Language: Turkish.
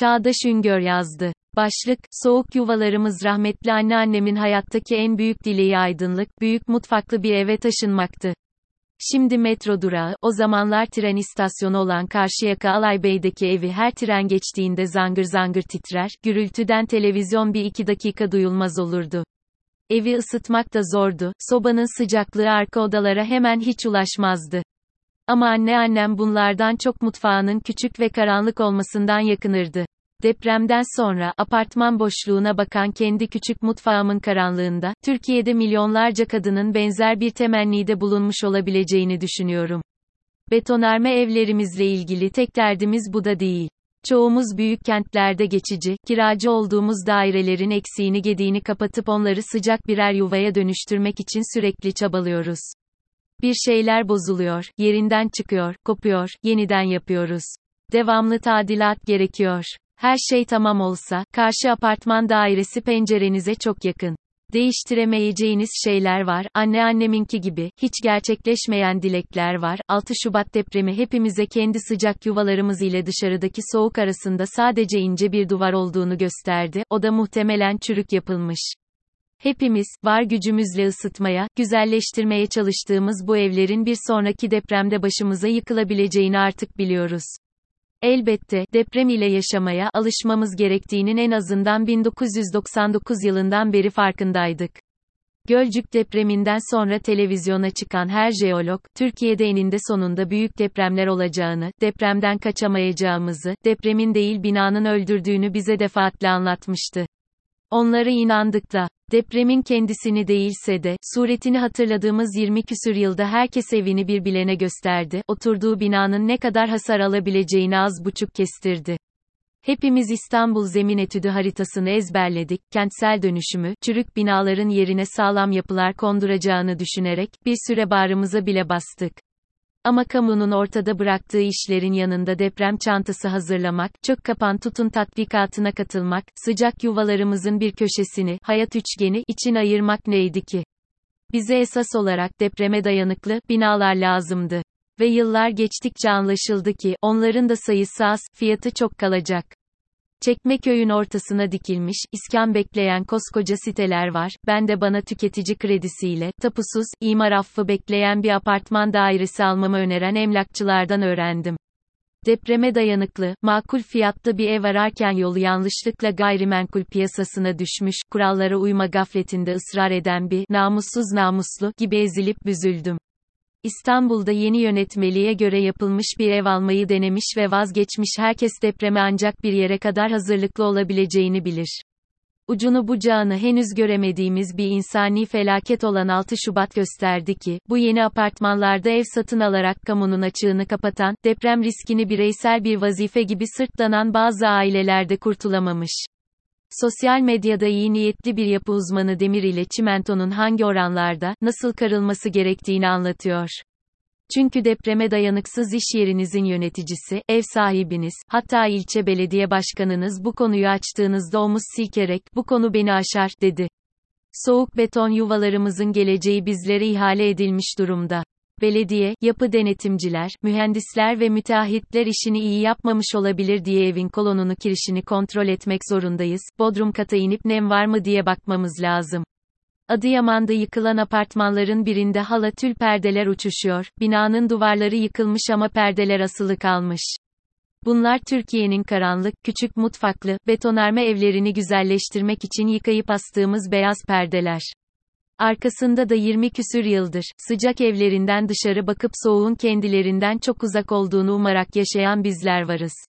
Çağdaş Üngör yazdı. Başlık, soğuk yuvalarımız rahmetli anneannemin hayattaki en büyük dileği aydınlık, büyük mutfaklı bir eve taşınmaktı. Şimdi metro durağı, o zamanlar tren istasyonu olan Karşıyaka Alaybey'deki evi her tren geçtiğinde zangır zangır titrer, gürültüden televizyon bir iki dakika duyulmaz olurdu. Evi ısıtmak da zordu, sobanın sıcaklığı arka odalara hemen hiç ulaşmazdı. Ama anneannem bunlardan çok mutfağının küçük ve karanlık olmasından yakınırdı. Depremden sonra, apartman boşluğuna bakan kendi küçük mutfağımın karanlığında, Türkiye'de milyonlarca kadının benzer bir temennide bulunmuş olabileceğini düşünüyorum. Betonarme evlerimizle ilgili tek derdimiz bu da değil. Çoğumuz büyük kentlerde geçici, kiracı olduğumuz dairelerin eksiğini gediğini kapatıp onları sıcak birer yuvaya dönüştürmek için sürekli çabalıyoruz. Bir şeyler bozuluyor, yerinden çıkıyor, kopuyor, yeniden yapıyoruz. Devamlı tadilat gerekiyor. Her şey tamam olsa, karşı apartman dairesi pencerenize çok yakın. Değiştiremeyeceğiniz şeyler var, anneanneminki gibi, hiç gerçekleşmeyen dilekler var. 6 Şubat depremi hepimize kendi sıcak yuvalarımız ile dışarıdaki soğuk arasında sadece ince bir duvar olduğunu gösterdi, o da muhtemelen çürük yapılmış. Hepimiz, var gücümüzle ısıtmaya, güzelleştirmeye çalıştığımız bu evlerin bir sonraki depremde başımıza yıkılabileceğini artık biliyoruz. Elbette, deprem ile yaşamaya alışmamız gerektiğinin en azından 1999 yılından beri farkındaydık. Gölcük depreminden sonra televizyona çıkan her jeolog, Türkiye'de eninde sonunda büyük depremler olacağını, depremden kaçamayacağımızı, depremin değil binanın öldürdüğünü bize defaatle anlatmıştı. Onlara inandık da, depremin kendisini değilse de, suretini hatırladığımız 20 küsür yılda herkes evini bir bilene gösterdi, oturduğu binanın ne kadar hasar alabileceğini az buçuk kestirdi. Hepimiz İstanbul zemin etüdü haritasını ezberledik, kentsel dönüşümü, çürük binaların yerine sağlam yapılar konduracağını düşünerek, bir süre bağrımıza bile bastık. Ama kamunun ortada bıraktığı işlerin yanında deprem çantası hazırlamak, çök kapan tutun tatbikatına katılmak, sıcak yuvalarımızın bir köşesini, hayat üçgeni, için ayırmak neydi ki? Bize esas olarak depreme dayanıklı binalar lazımdı. Ve yıllar geçtikçe anlaşıldı ki, onların da sayısı az, fiyatı çok kalacak. Çekmeköy'ün ortasına dikilmiş, iskan bekleyen koskoca siteler var, ben de bana tüketici kredisiyle, tapusuz, imar affı bekleyen bir apartman dairesi almamı öneren emlakçılardan öğrendim. Depreme dayanıklı, makul fiyatlı bir ev ararken yolu yanlışlıkla gayrimenkul piyasasına düşmüş, kurallara uyma gafletinde ısrar eden bir, namussuz namuslu, gibi ezilip büzüldüm. İstanbul'da yeni yönetmeliğe göre yapılmış bir ev almayı denemiş ve vazgeçmiş herkes depreme ancak bir yere kadar hazırlıklı olabileceğini bilir. Ucunu bucağını henüz göremediğimiz bir insani felaket olan 6 Şubat gösterdi ki, bu yeni apartmanlarda ev satın alarak kamunun açığını kapatan, deprem riskini bireysel bir vazife gibi sırtlanan bazı ailelerde kurtulamamış. Sosyal medyada iyi niyetli bir yapı uzmanı demir ile çimentonun hangi oranlarda, nasıl karılması gerektiğini anlatıyor. Çünkü depreme dayanıksız iş yerinizin yöneticisi, ev sahibiniz, hatta ilçe belediye başkanınız bu konuyu açtığınızda omuz silkerek, bu konu beni aşar, dedi. Soğuk beton yuvalarımızın geleceği bizlere ihale edilmiş durumda. Belediye, yapı denetimciler, mühendisler ve müteahhitler işini iyi yapmamış olabilir diye evin kolonunu kirişini kontrol etmek zorundayız. Bodrum kata inip nem var mı diye bakmamız lazım. Adıyaman'da yıkılan apartmanların birinde hala tül perdeler uçuşuyor. Binanın duvarları yıkılmış ama perdeler asılı kalmış. Bunlar Türkiye'nin karanlık, küçük mutfaklı, betonarme evlerini güzelleştirmek için yıkayıp astığımız beyaz perdeler. Arkasında da 20 küsür yıldır, sıcak evlerinden dışarı bakıp soğuğun kendilerinden çok uzak olduğunu umarak yaşayan bizler varız.